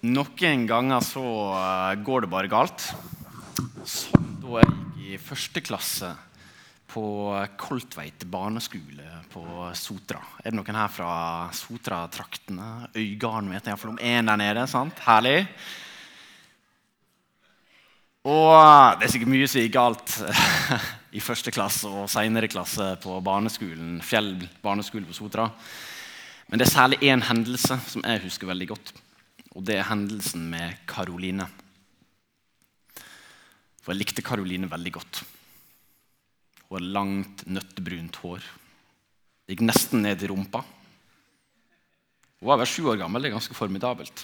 Noen ganger så eh, går det bare galt. Som da jeg gikk i første klasse på Koltveit barneskole på Sotra. Er det noen her fra Sotra-traktene? Øygarden vet jeg iallfall om én der nede. sant? Herlig. Og eh, det er sikkert mye som gikk galt i første klasse og senere klasse på barneskolen, Fjell barneskole på Sotra. Men det er særlig én hendelse som jeg husker veldig godt. Og det er hendelsen med Karoline. For jeg likte Karoline veldig godt. Hun har langt, nøttebrunt hår. Det gikk nesten ned i rumpa. Hun var vel sju år gammel. Det er ganske formidabelt.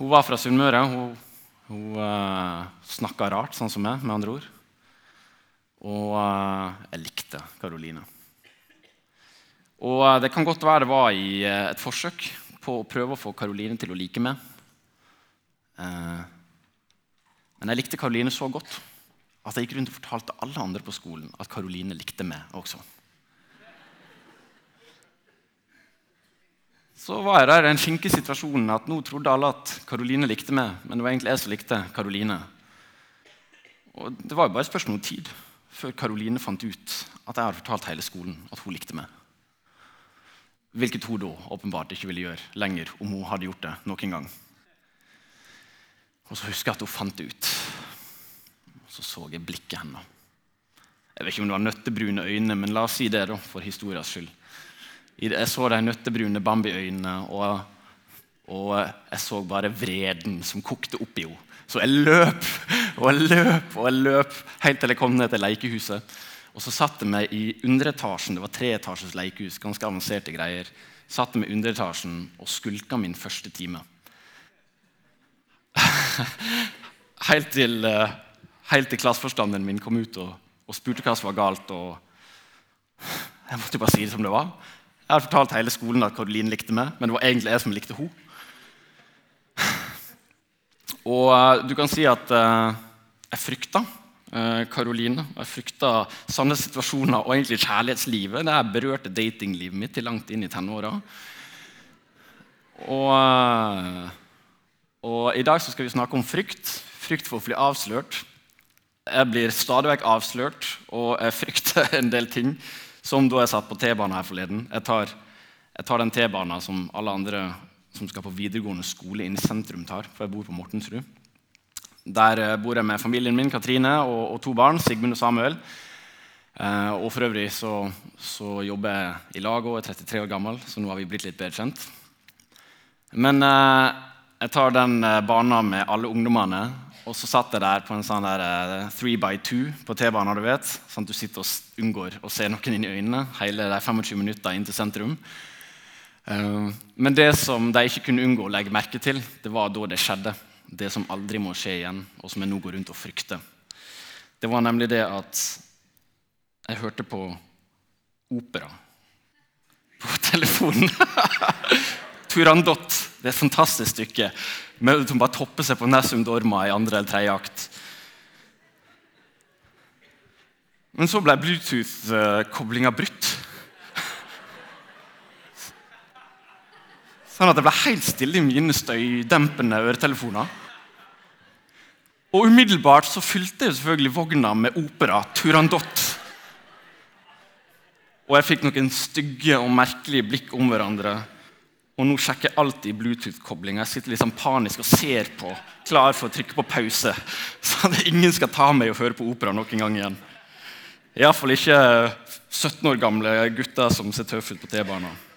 Hun var fra Sunnmøre. Hun, hun uh, eh, snakka rart, sånn som meg, med andre ord. Og uh, jeg likte Karoline. Og eh, Det kan godt være det var i eh, et forsøk på å prøve å få Karoline til å like meg. Eh, men jeg likte Karoline så godt at jeg gikk rundt og fortalte alle andre på skolen at Karoline likte meg også. Så var jeg der i den skinke situasjonen at nå trodde alle at Karoline likte meg, men det var egentlig jeg som likte Karoline. Og Det var jo bare et spørsmål om tid før Karoline fant ut at jeg hadde fortalt hele skolen at hun likte meg. Hvilket hun da åpenbart ikke ville gjøre lenger om hun hadde gjort det noen gang. Og så husker jeg at hun fant det ut. Og så så jeg blikket hennes. Jeg vet ikke om det var nøttebrune øyne, men la oss si det da, for historias skyld. Jeg så de nøttebrune Bambi-øynene, og, og, jeg så bare vreden som kokte opp i henne. Så jeg løp og jeg løp og jeg løp helt til jeg kom ned til lekehuset. Og så satt jeg meg i underetasjen. Det var treetasjes lekehus. ganske avanserte greier. Satt meg i underetasjen og skulka min første time. helt, til, eh, helt til klasseforstanderen min kom ut og, og, spurte hva som var galt. og Jeg måtte bare si det som det var. Jeg hadde fortalt hele skolen at Karoline likte meg, men det var egentlig jeg som likte henne. Og uh, du kan si at uh, jeg frykta Karoline. Eh, jeg frykta sånne situasjoner og egentlig kjærlighetslivet. Det berørte datinglivet mitt til langt inn i tenåra. Og, eh, og, i dag skal vi snakke om frykt. Frykt for å bli avslørt. Jeg blir stadig vekk avslørt, og jeg frykter en del ting. Som da jeg satt på T-banen her forleden. Jeg tar, jeg tar den T-banen som alle andre som skal på videregående skole inn i sentrum, tar. For jeg bor på Mortensrud. Der eh, bor jeg med familien min, Katrine, og, og to barn, Sigmund og Samuel. Eh, og for øvrig så, så, jobber jeg i lag og er 33 år gammel, så nå har vi blitt litt bedre kjent. Men eh, jeg tar den eh, banen med alle ungdommene, og så satt jeg der på en sånn der eh, three by two på T-banen. du vet, Sånn at du sitter og unngår å se noen inn i øynene hele de 25 minutter inn til sentrum. Uh, men det som de ikke kunne unngå å legge merke til, det var da det skjedde det som aldri må skje igjen, og som jeg nå går rundt og frykter. Det var nemlig det at jeg hørte på opera på telefonen. Turandot. Det er et fantastisk stykke. Hun bare topper seg på Nessum Dorma i andre eller tredje akt. Men så ble Bluetooth-koblinga brutt. Sånn at det ble helt stille i mine støydempende øretelefoner. Og umiddelbart så fylte jeg selvfølgelig vogna med opera Turandot. Og jeg fikk noen stygge og merkelige blikk om hverandre. Og nå sjekker jeg alltid Bluetooth-koblinga. Jeg sitter liksom panisk og ser på, klar for å trykke på pause. Så at ingen skal ta meg og høre på opera noen gang igjen. Iallfall ikke 17 år gamle gutter som tøffe ut på T-banen.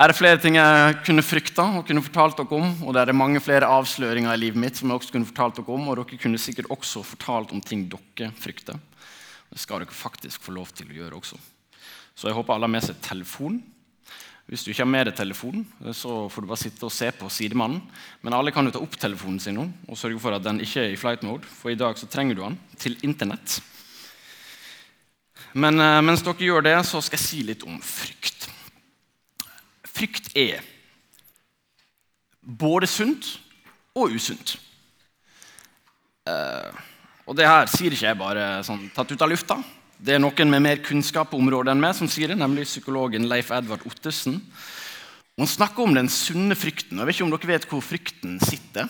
Er det flere ting jeg kunne frykta og kunne fortalt dere om? Og det er mange flere avsløringer i livet mitt som jeg også kunne fortalt dere om. Og dere kunne sikkert også fortalt om ting dere frykter. Det skal dere faktisk få lov til å gjøre også. Så jeg håper alle har med seg telefon. Hvis du ikke har med deg telefonen, så får du bare sitte og se på sidemannen. Men alle kan jo ta opp telefonen sin nå og sørge for at den ikke er i flight mode. For i dag så trenger du den til Internett. Men eh, mens dere gjør det, så skal jeg si litt om frykt. Frykt er både sunt og usunt. Uh, og det her sier ikke jeg bare sånn tatt ut av lufta. Det er noen med mer kunnskap på området enn meg som sier det, nemlig psykologen Leif Edvard Ottesen. Hun snakker om den sunne frykten. Jeg vet ikke om dere vet hvor frykten sitter.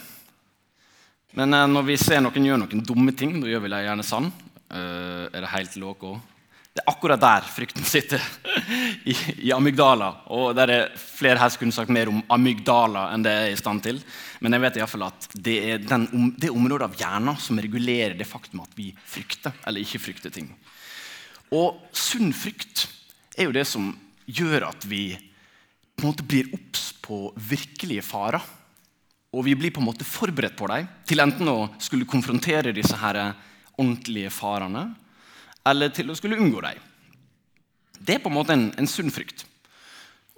Men eh, når vi ser noen gjøre noen dumme ting, da gjør vi det gjerne sann. Uh, er det helt loco? Det er akkurat der frykten sitter, I, i, amygdala. Og der er flere her som kunne sagt mer om amygdala enn det jeg er i stand til. Men jeg vet i fall at det er den, det området av hjernen som regulerer det faktum at vi frykter eller ikke frykter ting. Og sunn frykt er jo det som gjør at vi på en måte blir obs på virkelige farer. Og vi blir på en måte forberedt på dem til enten å skulle konfrontere disse her ordentlige farene, eller til å skulle unngå dem. Det er på en måte en, en sunn frykt.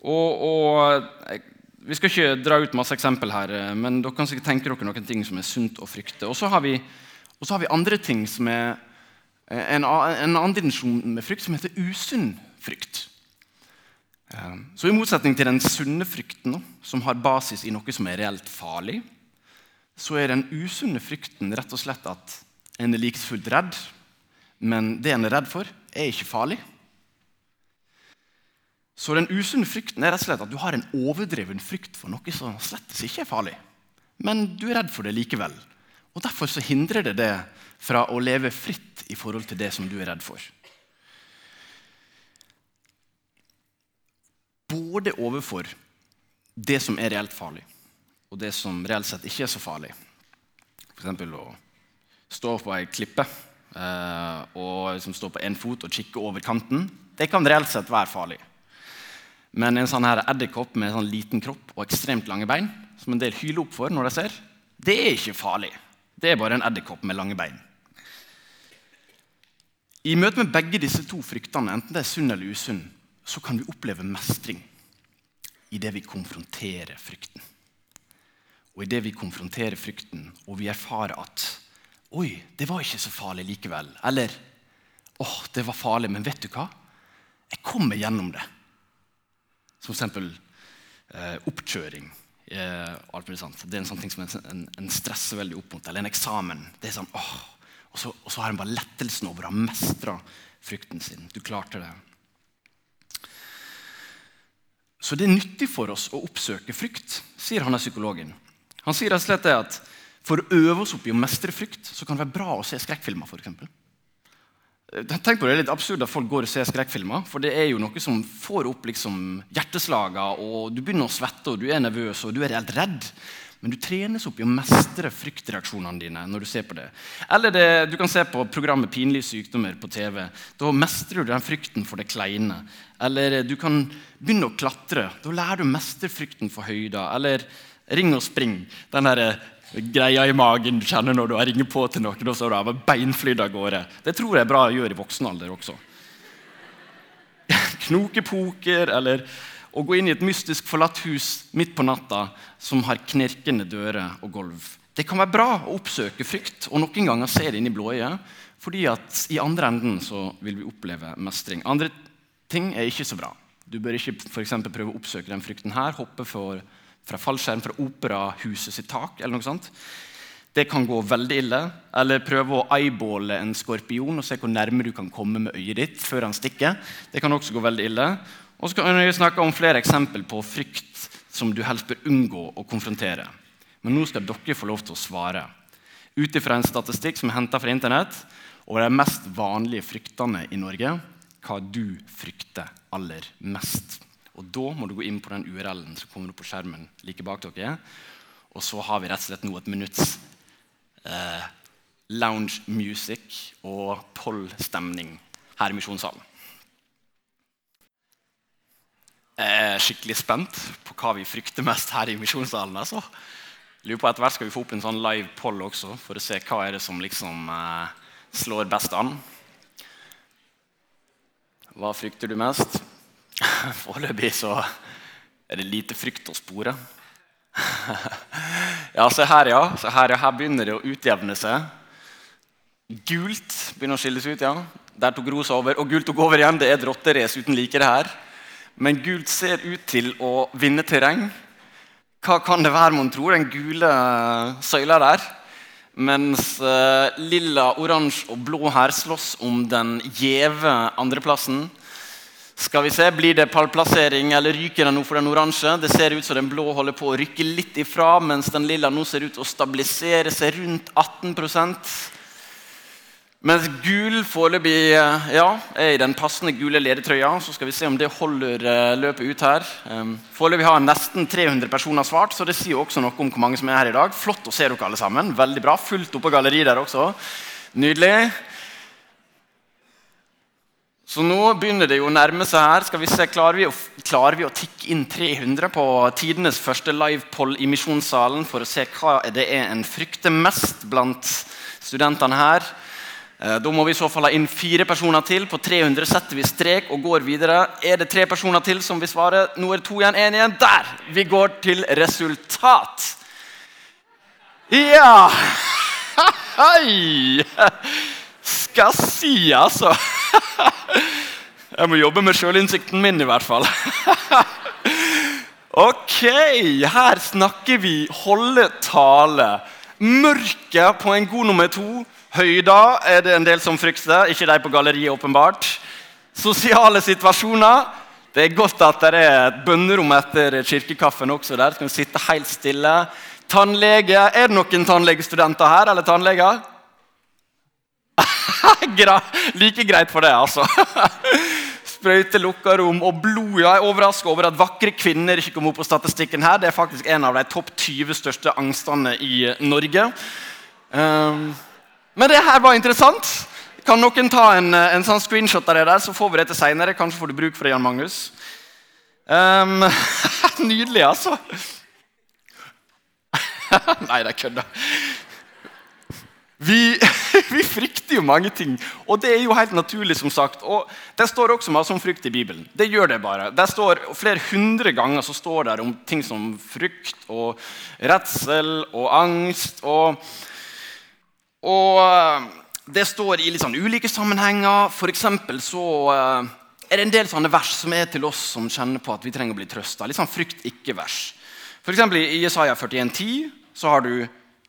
Og, og, Vi skal ikke dra ut masse eksempel her, men dere kan sikkert tenke dere noen ting som er sunt å frykte. Og så har har vi andre ting som er en, en annen dimensjon med frykt, som heter usunn frykt. Så I motsetning til den sunne frykten, som har basis i noe som er reelt farlig, så er den usunne frykten rett og slett at en er like fullt redd men det en er redd for, er ikke farlig. Så den usunne frykten er rett og slett at du har en overdreven frykt for noe som slett ikke er farlig. Men du er redd for det likevel. Og Derfor så hindrer det det fra å leve fritt i forhold til det som du er redd for. Både overfor det som er reelt farlig, og det som reelt sett ikke er så farlig. F.eks. å stå på ei klippe Eh, og som står på én fot og kikker over kanten, det kan reelt sett være farlig. Men en sånn her edderkopp med sånn liten kropp og ekstremt lange bein, som en del hyler opp for når de ser, det er ikke farlig. Det er bare en edderkopp med lange bein. I møte med begge disse to fryktene, enten det er sunn eller usunn, så kan vi oppleve mestring i det vi konfronterer frykten. Og i det vi konfronterer frykten, og vi erfarer at Oi, det var ikke så farlig likevel. Eller åh, det var farlig, men vet du hva? Jeg kommer gjennom det. Som eksempel eh, oppkjøring. Eh, det er en sånn ting som en, en, stresser veldig opp mot. Eller en eksamen. Det er sånn, åh, og så, og så har en bare lettelsen over å ha mestra frykten sin. Du klarte det. Så det er nyttig for oss å oppsøke frykt, sier han psykologen. Han sier rett og slett det at for å øve oss opp i å mestre frykt så kan det være bra å se skrekkfilmer. For eksempel. Eh, tenk på Det er litt absurd at folk går og ser skrekkfilmer. For det er jo noe som får opp liksom hjerteslagene, og du begynner å svette, og du er nervøs og du er helt redd. Men du trenes opp i å mestre fryktreaksjonene dine. når du ser på det. Eller det, du kan se på programmet 'Pinlige sykdommer' på TV. Da mestrer du den frykten for det kleine. Eller du kan begynne å klatre. Da lærer du å mestre frykten for høyder. Eller 'Ring og spring'. Den der greia i magen du kjenner når du har ringt på til noen. og så har du beinflydd av gårde. Det tror jeg er bra å gjøre i voksen alder også. Knokepoker eller å gå inn i et mystisk forlatt hus midt på natta som har knirkende dører og gulv. Det kan være bra å oppsøke frykt og noen ganger se det inn i blåøyet. fordi at i andre enden så vil vi oppleve mestring. Andre ting er ikke så bra. Du bør ikke for prøve å oppsøke den frykten her. hoppe for fra fallskjerm fra operahuset sitt tak. eller noe sånt. Det kan gå veldig ille. Eller prøve å eyeballe en skorpion og se hvor nærme du kan komme med øyet ditt før han stikker. Det kan også gå veldig ille. Og så kan vi snakke om flere eksempler på frykt som du helst bør unngå å konfrontere. Men nå skal dere få lov til å svare. Ut ifra en statistikk som er henta fra Internett over de mest vanlige fryktene i Norge, hva du frykter aller mest. Og Da må du gå inn på den URL-en som kommer opp på skjermen like bak dere. Og så har vi rett og slett nå et minutts eh, lounge music og poll-stemning her i Misjonssalen. Jeg er skikkelig spent på hva vi frykter mest her i Misjonssalen. Altså. Lurer på Etter hvert skal vi få opp en sånn live poll også, for å se hva er det som liksom eh, slår best an. Hva frykter du mest? Foreløpig så er det lite frykt å spore. ja, se her, ja. Se her, ja. Her begynner det å utjevne seg. Gult begynner å skilles ut. ja. Der tok rosa over. Og gult tok over igjen. Det er et rotterace uten like det her. Men gult ser ut til å vinne terreng. Hva kan det være, mon tro? Den gule søyla der. Mens eh, lilla, oransje og blå her slåss om den gjeve andreplassen. Skal vi se, Blir det pallplassering, eller ryker den nå for den oransje? Det ser ut som den blå holder på å rykke litt ifra, mens den lilla nå ser ut å stabilisere seg rundt 18% mens gul foreløpig eh, ja, er i den passende gule ledertrøya. Så skal vi se om det holder eh, løpet ut her. Foreløpig har nesten 300 personer svart, så det sier også noe om hvor mange som er her i dag. Flott å se dere alle sammen. Veldig bra. Fullt oppe på galleriet der også. Nydelig. Så nå begynner det jo å nærme seg her. Skal vi se, Klarer vi å, klarer vi å tikke inn 300 på tidenes første livepoll i Misjonssalen for å se hva det er en frykter mest blant studentene her? Eh, da må vi i så fall ha inn fire personer til. På 300 setter vi strek og går videre. Er det tre personer til som vil svare? Nå er det to igjen, én igjen. Der! Vi går til resultat. Ja Hei! Skal si, altså. Jeg må jobbe med sjølinnsikten min, i hvert fall. Ok, her snakker vi holde tale. Mørket på en god nummer to Høyder er det en del som frykter, ikke de på galleriet åpenbart. Sosiale situasjoner. Det er godt at det er et bønnerom etter kirkekaffen også der. Skal vi sitte helt stille. Tannlege. Er det noen tannlegestudenter her, eller tannleger? like greit for det, altså. Sprøyte, lukka rom og blod. Jeg er overraska over at vakre kvinner ikke kom opp på statistikken her. Det er faktisk en av de topp 20 største angstene i Norge. Um, men det her var interessant. Kan noen ta en, en sånn screenshot av det der, så får vi det til seinere. Kanskje får du bruk for det, Jan Magnus. Um, nydelig, altså. Nei, det er kødda. Vi, vi, frykter jo mange ting, og det er jo helt naturlig. som sagt. Og Det står også masse om frykt i Bibelen. Det gjør det bare. Det står Flere hundre ganger så står det om ting som frykt og redsel og angst. og og eh, Det står i litt sånn ulike sammenhenger. For så eh, er det en del sånne vers som er til oss som kjenner på at vi trenger å bli trøsta. Litt sånn frykt ikke-vers. For I Jesaja 41,10 så har du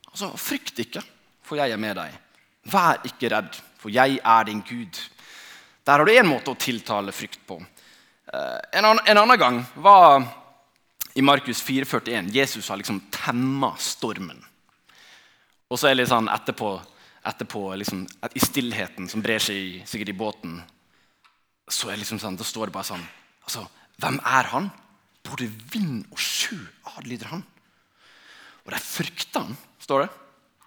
altså, Frykt ikke, for jeg er med deg. Vær ikke redd, for jeg er din Gud. Der har du én måte å tiltale frykt på. Eh, en annen, en annen gang var i Markus 4,41. Jesus har liksom temma stormen. Og så er det litt sånn etterpå, etterpå liksom, I stillheten som brer seg sikkert i båten, så er liksom sånn, da står det bare sånn altså, Hvem er han? Både vind og sjø adlyder han. Og de frykter han, står det.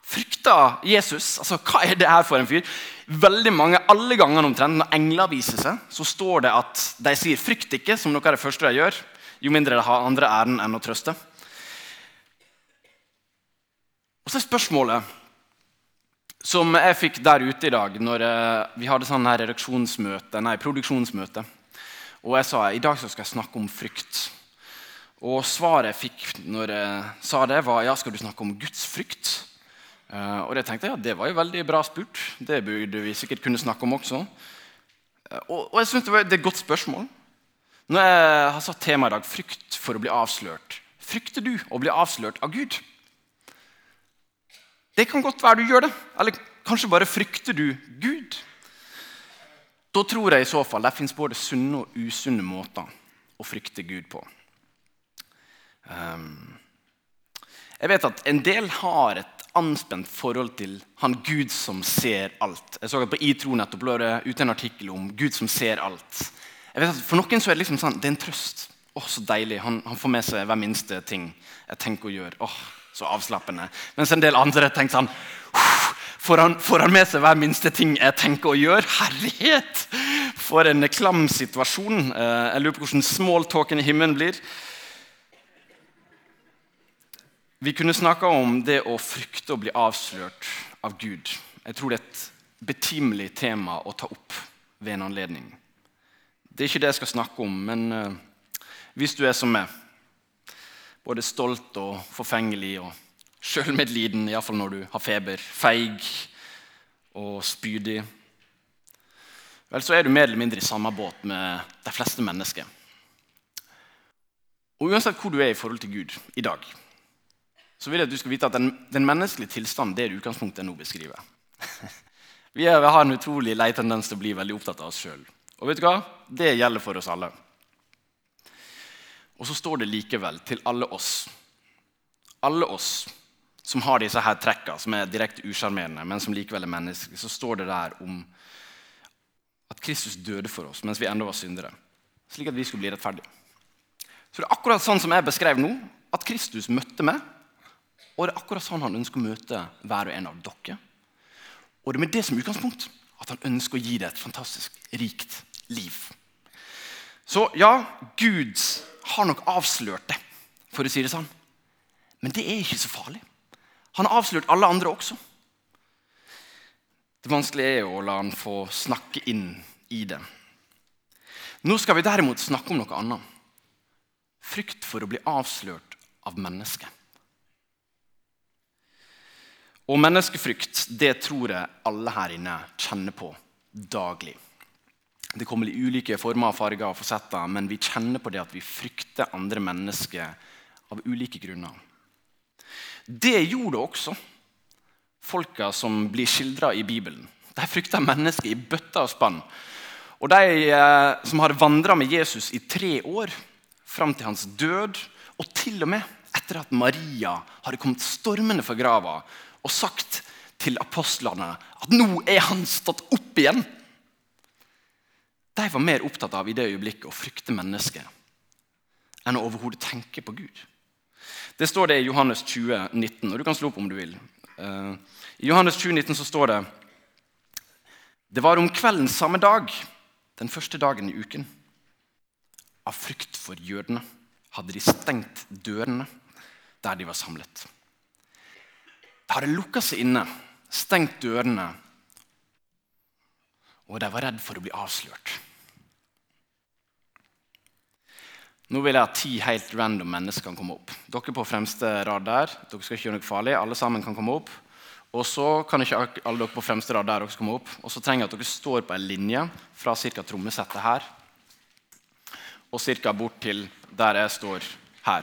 Frykter Jesus. altså Hva er det her for en fyr? Veldig mange, Alle gangene omtrent når engler viser seg, så står det at de sier 'frykt ikke', som noe av det første de gjør. Jo mindre de har andre ærend enn å trøste. Og så er spørsmålet som jeg fikk der ute i dag når eh, vi hadde sånn her redaksjonsmøte, nei, produksjonsmøte. Og jeg sa i dag skal jeg snakke om frykt. Og svaret jeg fikk når jeg sa det, var ja, skal du snakke om Guds frykt. Uh, og det tenkte jeg, ja, det var jo veldig bra spurt. Det burde vi sikkert kunne snakke om også. Uh, og, og, jeg synes det, var, det er et godt spørsmål. Når jeg har satt temaet i dag, frykt for å bli avslørt, frykter du å bli avslørt av Gud? Det kan godt være du gjør det. Eller kanskje bare frykter du Gud. Da tror jeg i så fall det fins både sunne og usunne måter å frykte Gud på. Um, jeg vet at en del har et anspent forhold til han Gud som ser alt. Jeg så at På iTro nettopp lå det ute en artikkel om Gud som ser alt. Jeg vet at For noen så er det liksom sånn, det er en trøst. Åh, så deilig. Han, han får med seg hver minste ting jeg tenker å gjøre. Åh, så avslappende. Mens en del andre tenker sånn Får han, får han med seg hver minste ting jeg tenker å gjøre? Herlighet! For en klam situasjon. Eh, jeg lurer på hvordan smalltalken i himmelen blir. Vi kunne snakka om det å frykte å bli avslørt av Gud. Jeg tror det er et betimelig tema å ta opp ved en anledning. Det er ikke det jeg skal snakke om, men uh, hvis du er som meg både stolt og forfengelig og sjølmedliden, iallfall når du har feber, feig og spydig, vel, så er du mer eller mindre i samme båt med de fleste mennesker. Og Uansett hvor du er i forhold til Gud i dag, så vil jeg at du skal vite at den, den menneskelige tilstanden det er det utgangspunktet jeg nå beskriver. Vi, har en utrolig lei tendens til å bli veldig opptatt av oss sjøl. Og vet du hva? Det gjelder for oss alle. Og så står det likevel til alle oss, alle oss som har disse her trekka, som er direkte usjarmerende, men som likevel er menneskelige, så står det der om at Kristus døde for oss mens vi ennå var syndere, slik at vi skulle bli rettferdige. Så det er akkurat sånn som jeg beskrev nå, at Kristus møtte meg. Og det er akkurat sånn han ønsker å møte hver og en av dere. Og det er med det som utgangspunkt at han ønsker å gi deg et fantastisk rikt liv. Så ja, Gud har nok avslørt det, for å si det sånn. Men det er ikke så farlig. Han har avslørt alle andre også. Det vanskelige er å la han få snakke inn i det. Nå skal vi derimot snakke om noe annet. Frykt for å bli avslørt av mennesket. Og menneskefrykt det tror jeg alle her inne kjenner på daglig. Det kommer i ulike former, farger og fasetter, men vi kjenner på det at vi frykter andre mennesker av ulike grunner. Det gjorde også folka som blir skildra i Bibelen. De frykta mennesker i bøtter og spann. Og de eh, som hadde vandra med Jesus i tre år, fram til hans død, og til og med etter at Maria hadde kommet stormende fra grava og sagt til apostlene at nå er han stått opp igjen. De var mer opptatt av i det øyeblikket å frykte mennesket enn å overhodet tenke på Gud. Det står det i Johannes 20, 19, og du kan slå opp om du vil. Eh, I Johannes 20, 19 så står det Det var om kvelden samme dag, den første dagen i uken. Av frykt for jødene hadde de stengt dørene der de var samlet hadde lukka seg inne, stengt dørene, og de var redd for å bli avslørt. Nå vil jeg at ti helt random mennesker kan komme opp. Dere på fremste rad der. Dere skal ikke gjøre noe farlig. Alle sammen kan komme opp. Og så kan ikke alle dere på fremste rad der også komme opp. Og så trenger jeg at dere står på en linje fra ca. trommesettet her og ca. bort til der jeg står her.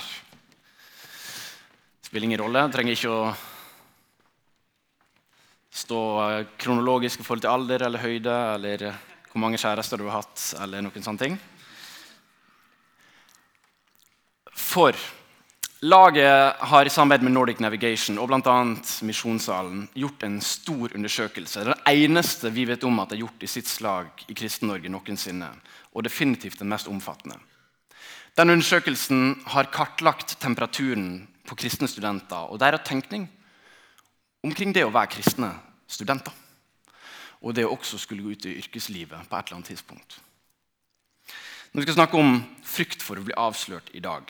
Det Spiller ingen rolle. Jeg trenger ikke å stå eh, kronologisk i forhold til alder eller høyde eller eh, hvor mange kjærester du har hatt. eller noen sånne ting. For laget har i samarbeid med Nordic Navigation og bl.a. Misjonssalen gjort en stor undersøkelse. Det er den eneste vi vet om at det er gjort i sitt slag i Kristen-Norge noensinne. Og definitivt den mest omfattende. Den undersøkelsen har kartlagt temperaturen på kristne studenter og deres tenkning omkring det å være kristne studenter. Og det å også skulle gå ut i yrkeslivet på et eller annet tidspunkt. Når vi skal snakke om frykt for å bli avslørt i dag,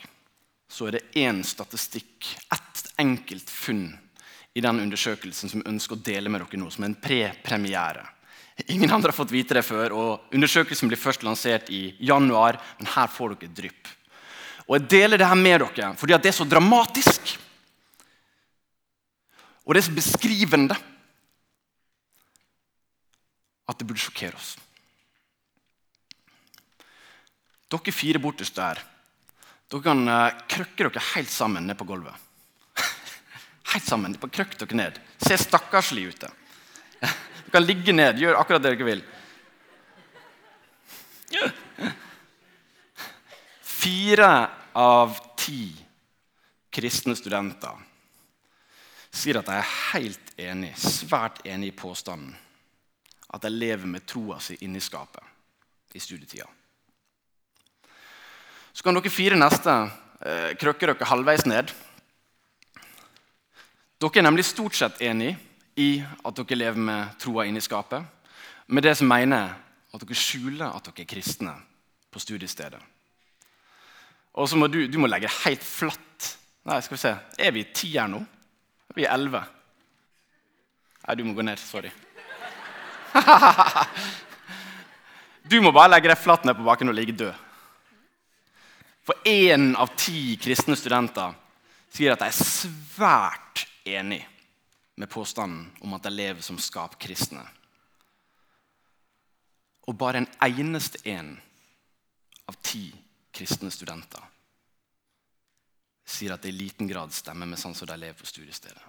så er det én statistikk, ett enkelt funn i den undersøkelsen som vi ønsker å dele med dere nå, som er en pre-premiere. Ingen andre har fått vite det før, og Undersøkelsen blir først lansert i januar, men her får dere drypp. Og Jeg deler det her med dere fordi det er så dramatisk. Og det er så beskrivende at det burde sjokkere oss. Dere fire bortest der dere kan uh, krøkke dere helt sammen ned på gulvet. helt sammen. Krøkk dere ned. Se stakkarslig ut. Dere kan ligge ned, gjør akkurat det dere vil. Fire av ti kristne studenter sier at de er helt enig, svært enig i påstanden at de lever med troa si inni skapet i studietida. Så kan dere fire neste eh, krøkke dere halvveis ned. Dere er nemlig stort sett enig i at dere lever med troa inni skapet, med det som mener at dere skjuler at dere er kristne på studiestedet. Og så må du, du må legge helt flatt. Nei, skal vi se. Er vi ti her nå? Vi er elleve. Nei, du må gå ned. Sorry. du må bare legge deg flatt ned på bakken og ligge død. For én av ti kristne studenter sier at de er svært enig med påstanden om at de lever som skapkristne. Og bare en eneste en av ti kristne studenter sier at det i liten grad stemmer med sånn som de lever på studiestedet.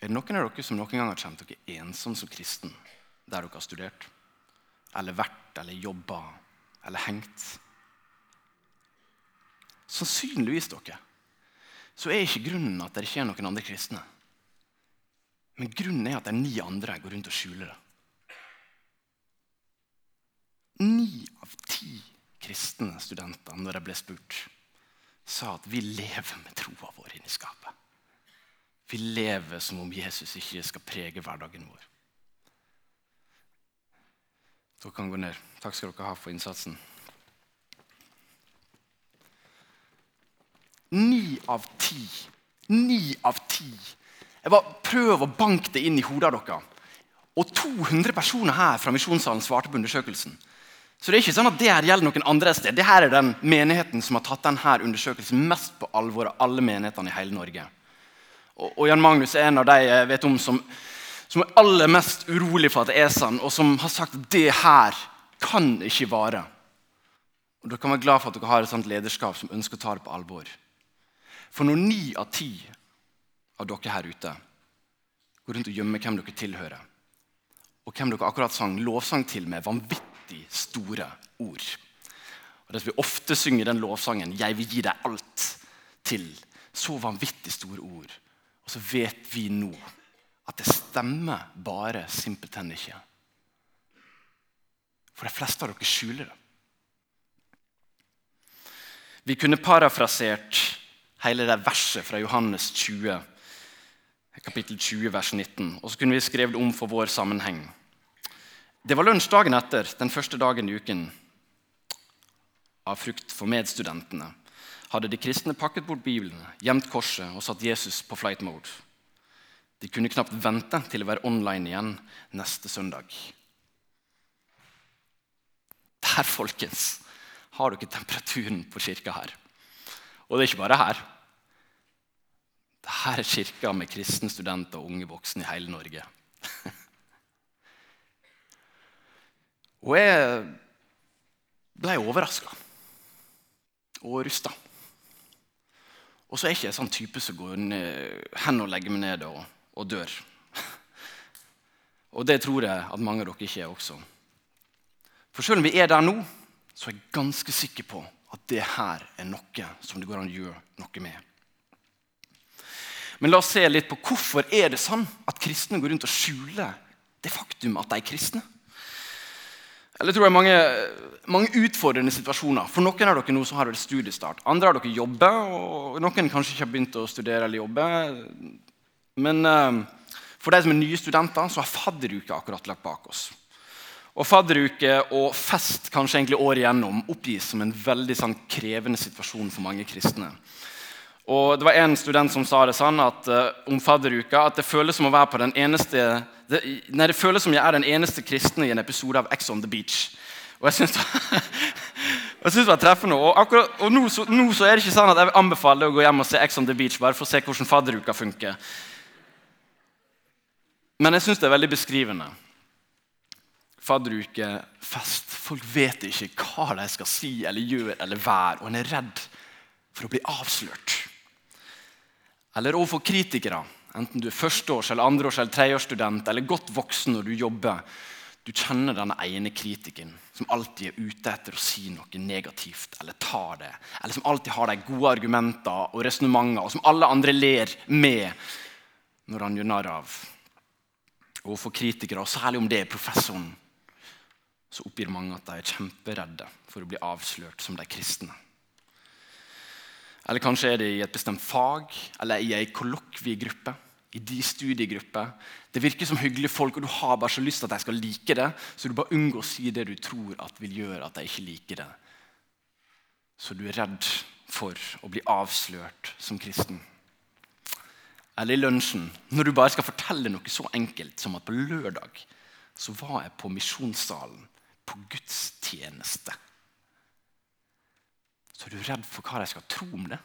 Er det noen av dere som noen gang har kjent dere ensom som kristen der dere har studert? Eller vært, eller jobba, eller hengt? Sannsynligvis dere, så er ikke grunnen at det ikke er noen andre kristne. Men grunnen er at de ni andre går rundt og skjuler det. Ni av ti kristne studentene når jeg ble spurt, sa at vi lever med troa vår inni skapet. Vi lever som om Jesus ikke skal prege hverdagen vår. Dere kan gå ned. Takk skal dere ha for innsatsen. Ni av ti. Ni av ti. Jeg bare Prøv å banke det inn i hodet av dere. Og 200 personer her fra misjonssalen svarte på undersøkelsen. Så det er ikke sånn at det her gjelder noen andre sted. Det her er den menigheten som har tatt denne undersøkelsen mest på alvor av alle menighetene i hele Norge. Og, Jan Magnus er en av de jeg vet om som, som, er aller mest urolig for at det er sånn, og som har sagt at det her kan ikke vare. Og Dere kan være glad for at dere har et sånt lederskap som ønsker å ta det på alvor. For når ni av ti av dere her ute går rundt og gjemmer hvem dere tilhører, og hvem dere akkurat sang lovsang til med vanvittig store ord Og Det vi ofte synger i den lovsangen 'Jeg vil gi deg alt' til så vanvittig store ord og så vet vi nå at det stemmer bare simpelthen ikke. For de fleste av dere skjuler det. Vi kunne parafrasert hele det verset fra Johannes 20, kapittel 20, vers 19. Og så kunne vi skrevet om for vår sammenheng. Det var lunsjdagen etter, den første dagen i uken av frukt for medstudentene hadde de kristne pakket bort Bibelen, gjemt korset og satt Jesus på flight mode. De kunne knapt vente til å være online igjen neste søndag. Der, folkens, har dere temperaturen på kirka her. Og det er ikke bare her. Dette er kirka med kristne studenter og unge voksne i hele Norge. og jeg ble overraska og rusta. Og så er jeg ikke en sånn type som går hen og legger meg ned og, og dør. Og det tror jeg at mange av dere ikke er også. For selv om vi er der nå, så er jeg ganske sikker på at det her er noe som det går an å gjøre noe med. Men la oss se litt på hvorfor er det sånn at kristne går rundt og skjuler det faktum at de er kristne. Eller tror jeg mange, mange utfordrende situasjoner. For noen av dere nå så har dere studiestart. Andre av dere jobber, og noen kanskje ikke har begynt å studere eller jobbe. Men uh, for de som er nye studenter, så har fadderuke akkurat lagt bak oss. Og Fadderuke og fest kanskje egentlig året igjennom oppgis som en veldig sånn, krevende situasjon for mange kristne. Og det var En student som sa det sånn at, uh, om fadderuka at det føles som å være på den eneste det, nei, det føles som jeg er den eneste kristne i en episode av Ex on the Beach. Og jeg syns det var treffende. Og, akkurat, og nå, så, nå, så, er det ikke sånn at jeg vil anbefale deg å gå hjem og se Ex on the Beach bare for å se hvordan fadderuka funker. Men jeg syns det er veldig beskrivende. Fadderuke, fest. Folk vet ikke hva de skal si eller gjøre eller være, og en er redd for å bli avslørt. Eller overfor kritikere, enten du er førsteårs-, eller andreårs- eller tredjeårsstudent eller godt voksen når du jobber. Du kjenner denne ene kritikeren som alltid er ute etter å si noe negativt eller ta det. Eller som alltid har de gode argumenter og resonnementer, og som alle andre ler med når han gjør narr av. Overfor kritikere, og særlig om det er professoren, så oppgir mange at de er kjemperedde for å bli avslørt som de kristne. Eller kanskje er det i et bestemt fag eller i ei kollokviegruppe. I de studiegrupper. Det virker som hyggelige folk, og du har bare så lyst til at de skal like det, så du bare unngår å si det du tror at vil gjøre at de ikke liker det. Så du er redd for å bli avslørt som kristen. Eller i lunsjen, når du bare skal fortelle noe så enkelt som at på lørdag så var jeg på misjonssalen på gudstjeneste så er du redd for hva de skal tro om det.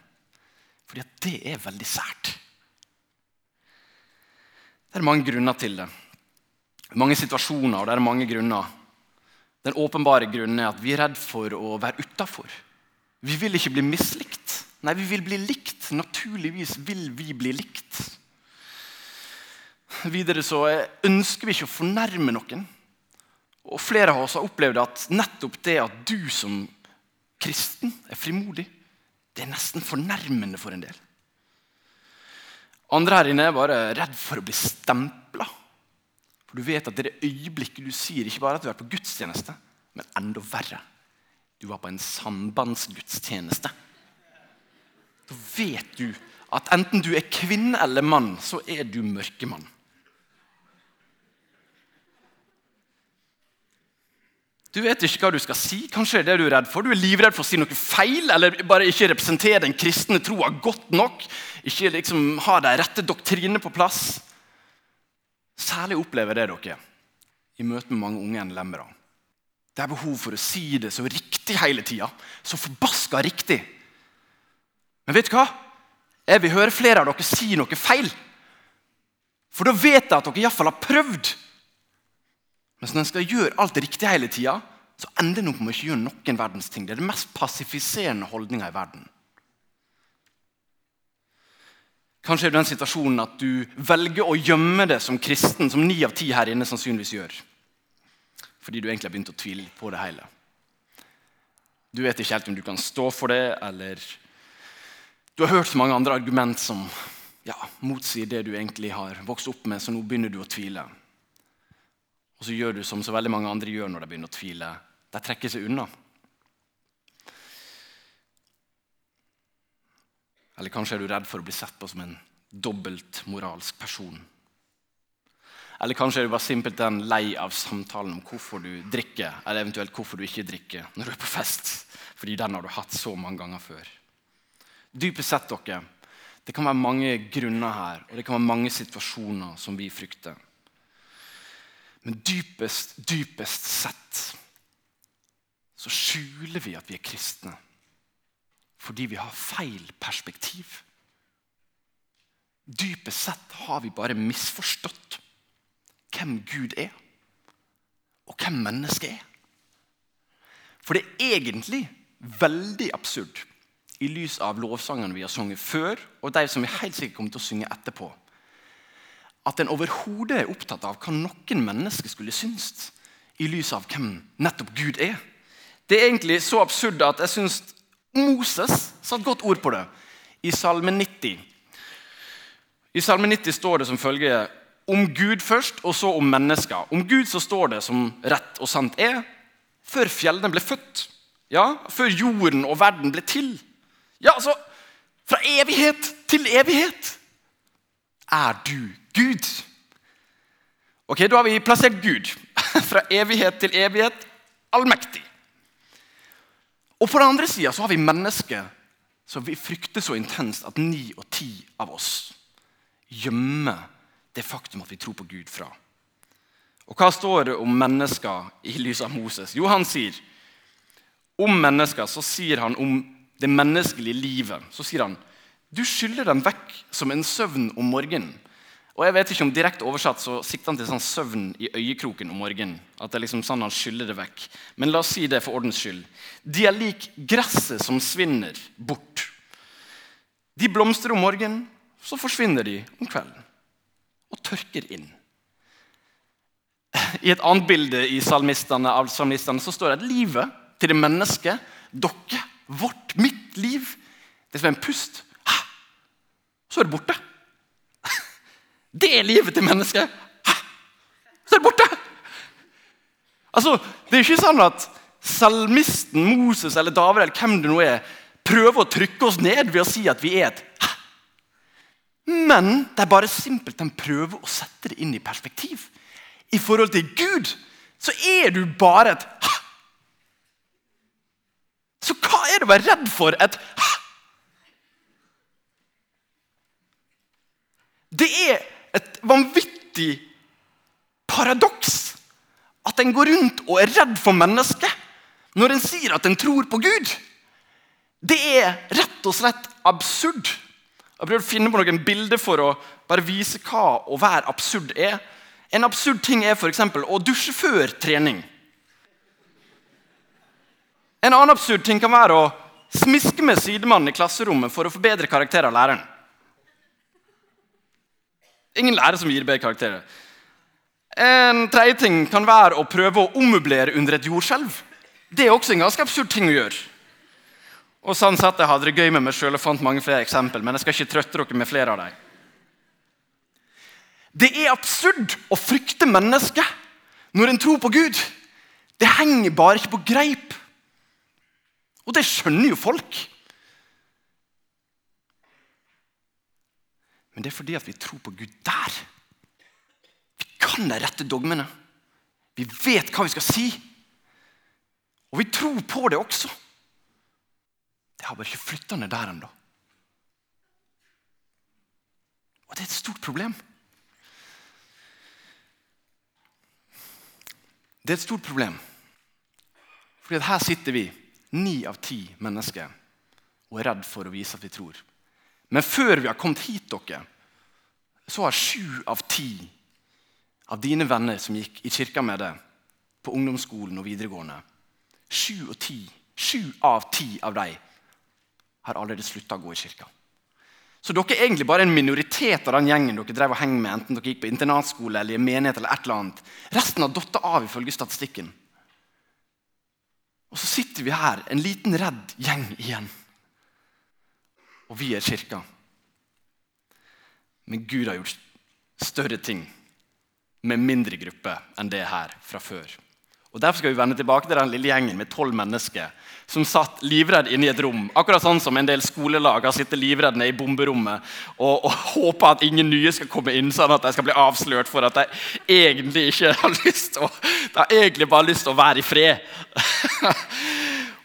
Fordi at det er veldig sært. Det er mange grunner til det. Mange situasjoner, og det er mange grunner. Den åpenbare grunnen er at vi er redd for å være utafor. Vi vil ikke bli mislikt. Nei, vi vil bli likt. Naturligvis vil vi bli likt. Videre så ønsker vi ikke å fornærme noen. Og Flere av oss har opplevd at nettopp det at du som kristen er frimodig, det er nesten fornærmende for en del. Andre her inne er bare redd for å bli stempla. For du vet at er det øyeblikket du sier ikke bare at du er på gudstjeneste, men enda verre. Du var på en sambandsgudstjeneste. Da vet du at enten du er kvinne eller mann, så er du mørkemann. Du vet ikke hva du skal si. Kanskje det er det du er redd for. Du er livredd for å si noe feil eller bare ikke representere den kristne troa godt nok. Ikke liksom ha de rette doktrinene på plass. Særlig opplever det dere i møte med mange unge NLM-ere. Det er behov for å si det så riktig hele tida. Så forbaska riktig. Men vet du hva? Jeg vil høre flere av dere si noe feil. For da vet jeg at dere iallfall har prøvd. Når en skal gjøre alt riktig hele tida, så ender en opp med å ikke gjøre noen verdens ting. Det er den mest passifiserende holdninga i verden. Kanskje er det den situasjonen at du velger å gjemme det som kristen, som ni av ti her inne sannsynligvis gjør. Fordi du egentlig har begynt å tvile på det hele. Du vet ikke helt om du kan stå for det, eller Du har hørt så mange andre argument som ja, motsier det du egentlig har vokst opp med, så nå begynner du å tvile. Og så gjør du som så veldig mange andre gjør når de begynner å tvile. De trekker seg unna. Eller kanskje er du redd for å bli sett på som en dobbeltmoralsk person. Eller kanskje er du bare simpelthen lei av samtalen om hvorfor du drikker, eller eventuelt hvorfor du ikke drikker når du er på fest. Fordi den har du hatt så mange ganger før. Dypest sett, dere, det kan være mange grunner her, og det kan være mange situasjoner som vi frykter. Men dypest, dypest sett så skjuler vi at vi er kristne fordi vi har feil perspektiv. Dypest sett har vi bare misforstått hvem Gud er, og hvem mennesket er. For det er egentlig veldig absurd i lys av lovsangene vi har sunget før, og de som vi helt sikkert kommer til å synge etterpå at en overhodet er opptatt av hva noen mennesker skulle synes, i lys av hvem nettopp Gud er. Det er egentlig så absurd at jeg syns Moses satte godt ord på det i Salme 90. I Salme 90 står det som følger om Gud først, og så om mennesker. Om Gud så står det som rett og sant er, før fjellene ble født. Ja, Før jorden og verden ble til. Ja, altså Fra evighet til evighet er du Gud. Ok, Da har vi plassert Gud fra evighet til evighet, allmektig. Og på den andre sida har vi mennesker som vi frykter så intenst at ni og ti av oss gjemmer det faktum at vi tror på Gud fra. Og hva står det om mennesker i lys av Moses? Jo, han sier om mennesker så sier han om det menneskelige livet. Så sier han du skyller dem vekk som en søvn om morgenen. Og jeg vet ikke om Direkte oversatt så sikter han til sånn søvn i øyekroken om morgenen. At det er liksom sånn han skyller det vekk. Men la oss si det for ordens skyld. De er lik gresset som svinner bort. De blomstrer om morgenen, så forsvinner de om kvelden. Og tørker inn. I et annet bilde i salmistene, av salmistene så står det at livet til det mennesket, dere, vårt, mitt liv, det som er en pust, så er det borte. Det er livet til mennesket. Så er det borte! Altså, Det er ikke sånn at salmisten, Moses eller David eller hvem det nå er, prøver å trykke oss ned ved å si at vi er et Men det er bare simpelthen prøver å sette det inn i perspektiv. I forhold til Gud så er du bare et Så hva er det å være redd for? Et Det er et vanvittig paradoks at en går rundt og er redd for mennesket når en sier at en tror på Gud. Det er rett og slett absurd. Jeg har prøvd å finne på noen bilder for å bare vise hva å være absurd er. En absurd ting er f.eks. å dusje før trening. En annen absurd ting kan være å smiske med sidemannen i klasserommet for å få bedre karakter av læreren. Ingen lærer som gir B-karakterer. En tredje ting kan være å prøve å ommøblere under et jordskjelv. Det er også en ganske absurd ting å gjøre. Og sånn sett Jeg hadde det gøy med meg sjøl og fant mange flere eksempel, men jeg skal ikke trøtte dere med flere av dem. Det er absurd å frykte mennesket når en tror på Gud. Det henger bare ikke på greip. Og det skjønner jo folk. Men det er fordi at vi tror på Gud der. Vi kan de rette dogmene. Vi vet hva vi skal si. Og vi tror på det også. Det har bare ikke flytta ned der ennå. Og det er et stort problem. Det er et stort problem. Fordi her sitter vi, ni av ti mennesker, og er redd for å vise at vi tror. Men før vi har kommet hit, dere, så har sju av ti av dine venner som gikk i kirka med deg på ungdomsskolen og videregående Sju av ti, sju av ti av dem har allerede slutta å gå i kirka. Så dere er egentlig bare en minoritet av den gjengen dere drev og heng med, enten dere gikk på internatskole eller i menighet. eller et eller annet. Resten har datt av ifølge statistikken. Og så sitter vi her, en liten redd gjeng igjen. Og vi er kirka. Men Gud har gjort større ting med mindre grupper enn det her fra før. Og Derfor skal vi vende tilbake til den lille gjengen med tolv mennesker som satt livredd inne i et rom. Akkurat sånn som en del skolelag har sittet livredde i bomberommet og, og håper at ingen nye skal komme inn, sånn at de skal bli avslørt for at de egentlig ikke har lyst å, de egentlig bare lyst til å være i fred.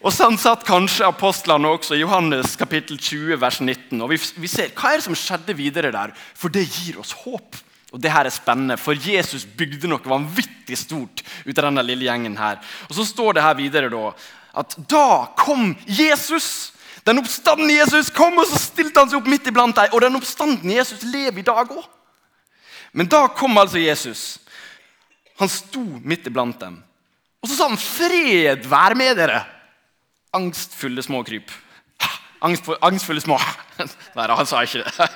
og Sånn satt kanskje apostlene også, i Johannes kapittel 20, vers 19. Og vi, vi ser, Hva er det som skjedde videre der? For det gir oss håp. Og det her er spennende, for Jesus bygde noe vanvittig stort ut av denne lille gjengen. her. Og Så står det her videre da, at da kom Jesus. Den oppstandende Jesus kom, og så stilte han seg opp midt iblant dem. Og den oppstandende Jesus lever i dag òg. Men da kom altså Jesus. Han sto midt iblant dem. Og så sa han, 'Fred være med dere'. Angstfulle små kryp. Angstfulle små Nei han sa ikke det.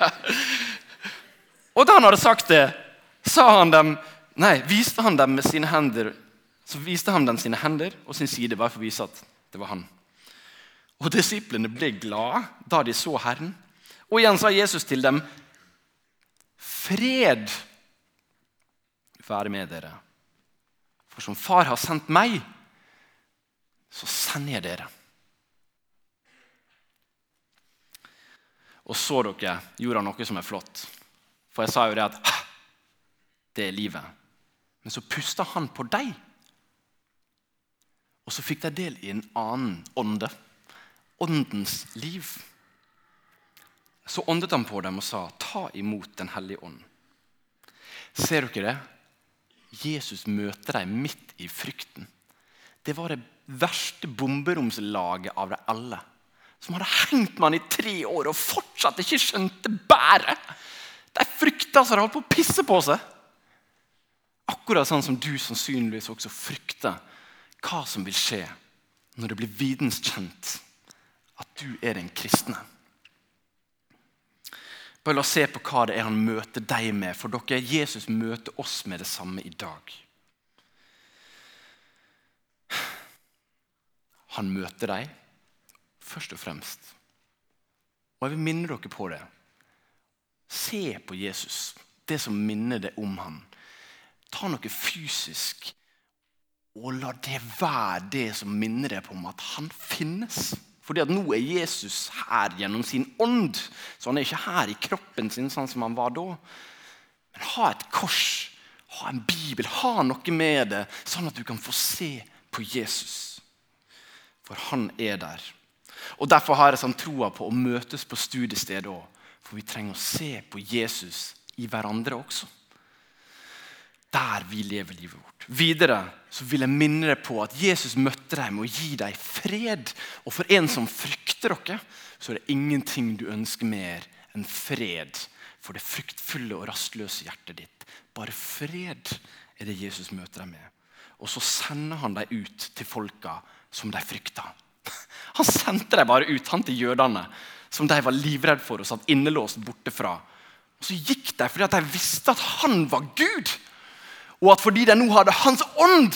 Og da han hadde sagt det, sa han dem, nei, viste han dem med sine hender så viste han dem sine hender og sin side bare for å vise at det var han. Og Disiplene ble glade da de så Herren. Og igjen sa Jesus til dem, 'Fred være med dere.' For som Far har sendt meg, så sender jeg dere. Og så dere, gjorde han noe som er flott. For jeg sa jo det at det er livet. Men så pusta han på deg. Og så fikk de del i en annen ånde. Åndens liv. Så åndet han på dem og sa, 'Ta imot Den hellige ånd'. Ser dere det? Jesus møter dem midt i frykten. Det var det verste bomberomslaget av dem alle. Som hadde hengt med han i tre år og fortsatt ikke skjønte bæret. De frykta så de holdt på å pisse på seg. Akkurat sånn som du sannsynligvis også frykter hva som vil skje når det blir videnskjent at du er den kristne. Bare la oss se på hva det er han møter deg med. For dere, Jesus møter oss med det samme i dag. Han møter deg først og fremst. Og jeg vil minne dere på det. Se på Jesus, det som minner deg om ham. Ta noe fysisk, og la det være det som minner deg på om at han finnes. Fordi at nå er Jesus her gjennom sin ånd. Så han er ikke her i kroppen sin sånn som han var da. Men ha et kors, ha en bibel, ha noe med det, sånn at du kan få se på Jesus. For han er der. Og Derfor har jeg sånn troa på å møtes på studiestedet òg. For vi trenger å se på Jesus i hverandre også. Der vi lever livet vårt. Videre så vil jeg minne deg på at Jesus møtte deg med å gi deg fred. Og for en som frykter dere, så er det ingenting du ønsker mer enn fred for det fryktfulle og rastløse hjertet ditt. Bare fred er det Jesus møter deg med. Og så sender han deg ut til folka som de frykter. Han sendte dem bare ut, han til jødene, som de var livredde for og satt innelåst borte fra. Og Så gikk de fordi de visste at han var Gud. Og at fordi de nå hadde Hans ånd,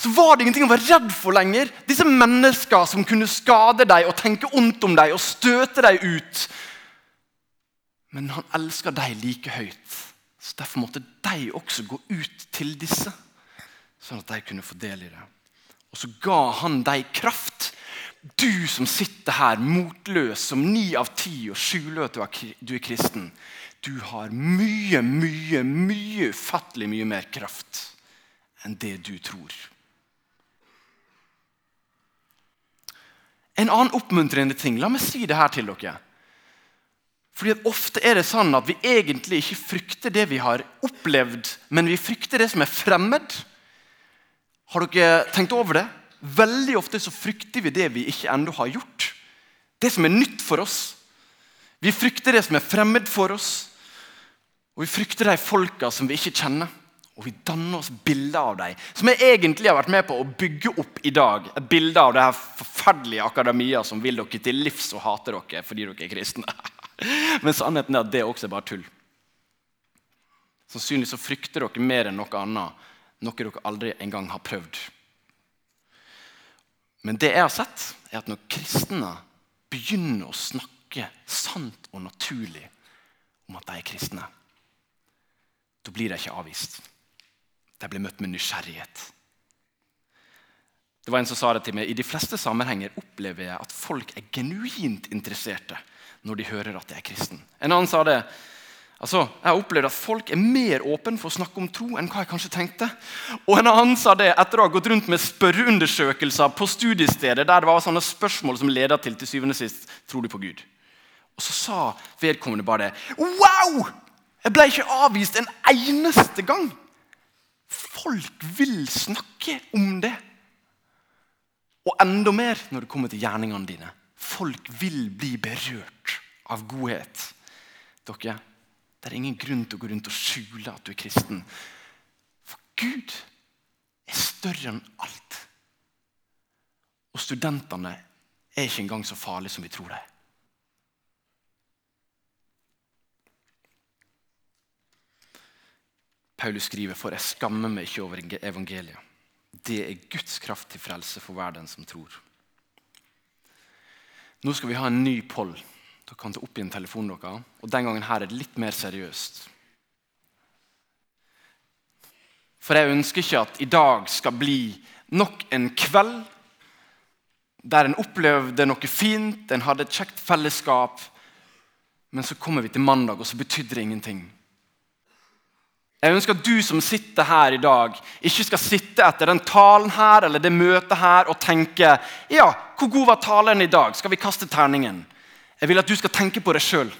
så var det ingenting å være redd for lenger. Disse menneskene som kunne skade dem og tenke ondt om dem og støte dem ut. Men han elska dem like høyt. Så Derfor måtte de også gå ut til disse, sånn at de kunne få del i det. Og så ga han dem kraft. Du som sitter her motløs som ni av ti og skjuler at du er kristen. Du har mye, mye, mye ufattelig mye mer kraft enn det du tror. En annen oppmuntrende ting, la meg si det her til dere. Fordi Ofte er det sånn at vi egentlig ikke frykter det vi har opplevd, men vi frykter det som er fremmed. Har dere tenkt over det? Veldig ofte så frykter vi det vi ikke ennå har gjort. Det som er nytt for oss. Vi frykter det som er fremmed for oss. Og vi frykter de folka som vi ikke kjenner. Og vi danner oss bilder av dem, som jeg egentlig har vært med på å bygge opp i dag. Et bilde av det her forferdelige akademia som vil dere til livs og hater dere fordi dere er kristne. Men sannheten er at det også er bare tull. Sannsynligvis så frykter dere mer enn noe annet, noe dere aldri engang har prøvd. Men det jeg har sett, er at når kristne begynner å snakke sant og naturlig om at de er kristne, da blir de ikke avvist. De blir møtt med nysgjerrighet. Det var En som sa det til meg, i de fleste sammenhenger opplever jeg at folk er genuint interesserte når de hører at jeg er kristen. En annen sa det. Altså, Jeg har opplevd at folk er mer åpne for å snakke om tro enn hva jeg kanskje tenkte. Og en annen sa det etter å ha gått rundt med spørreundersøkelser på studiestedet der det var sånne spørsmål som leda til til syvende og sist tror du på Gud. Og så sa vedkommende bare det. Wow! Jeg ble ikke avvist en eneste gang. Folk vil snakke om det. Og enda mer når det kommer til gjerningene dine. Folk vil bli berørt av godhet. Dere, det er ingen grunn til å gå rundt og skjule at du er kristen. For Gud er større enn alt. Og studentene er ikke engang så farlige som vi tror de er. Paulus skriver, for jeg skammer meg ikke over evangeliet. Det er Guds kraft til frelse for hver den som tror. Nå skal vi ha en ny poll. Dere kan ta opp en telefonen deres. Og Den gangen her er det litt mer seriøst. For jeg ønsker ikke at i dag skal bli nok en kveld der en opplevde noe fint, en hadde et kjekt fellesskap, men så kommer vi til mandag, og så betydde det ingenting. Jeg ønsker at du som sitter her i dag, ikke skal sitte etter den talen her eller det møtet her og tenke ja, hvor god var talen i dag? Skal vi kaste terningen? Jeg vil at du skal tenke på deg sjøl.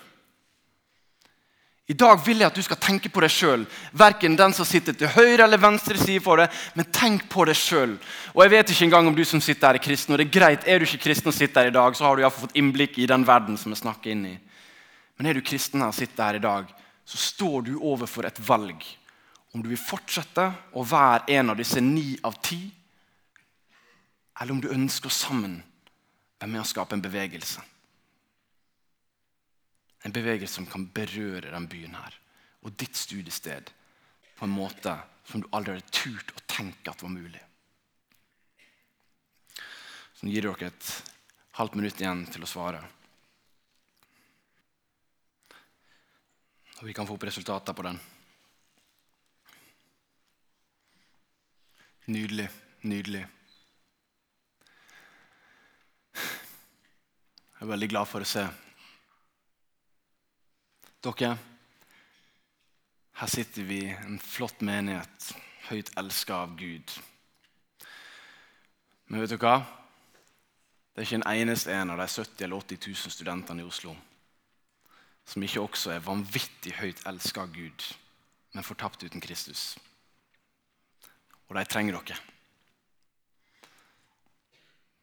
I dag vil jeg at du skal tenke på deg sjøl. Verken den som sitter til høyre eller venstre side for deg, men tenk på deg sjøl. Og jeg vet ikke engang om du som sitter her er kristen. og det Er greit, er du ikke kristen og sitter her i dag, så har du iallfall fått innblikk i den verden som jeg snakker inn i. Men er du kristen her og sitter her i dag, så står du overfor et valg. Om du vil fortsette å være en av disse ni av ti, eller om du ønsker sammen være med å skape en bevegelse. En bevegelse som kan berøre den byen her og ditt studiested på en måte som du aldri hadde turt å tenke at var mulig. Så nå gir dere et halvt minutt igjen til å svare. Og vi kan få opp resultater på den. Nydelig. Nydelig. Jeg er veldig glad for å se dere. Her sitter vi, en flott menighet, høyt elska av Gud. Men vet du hva? Det er ikke en eneste en av de 70 eller 80 000 studentene i Oslo som ikke også er vanvittig høyt elska av Gud, men fortapt uten Kristus. Og de trenger dere.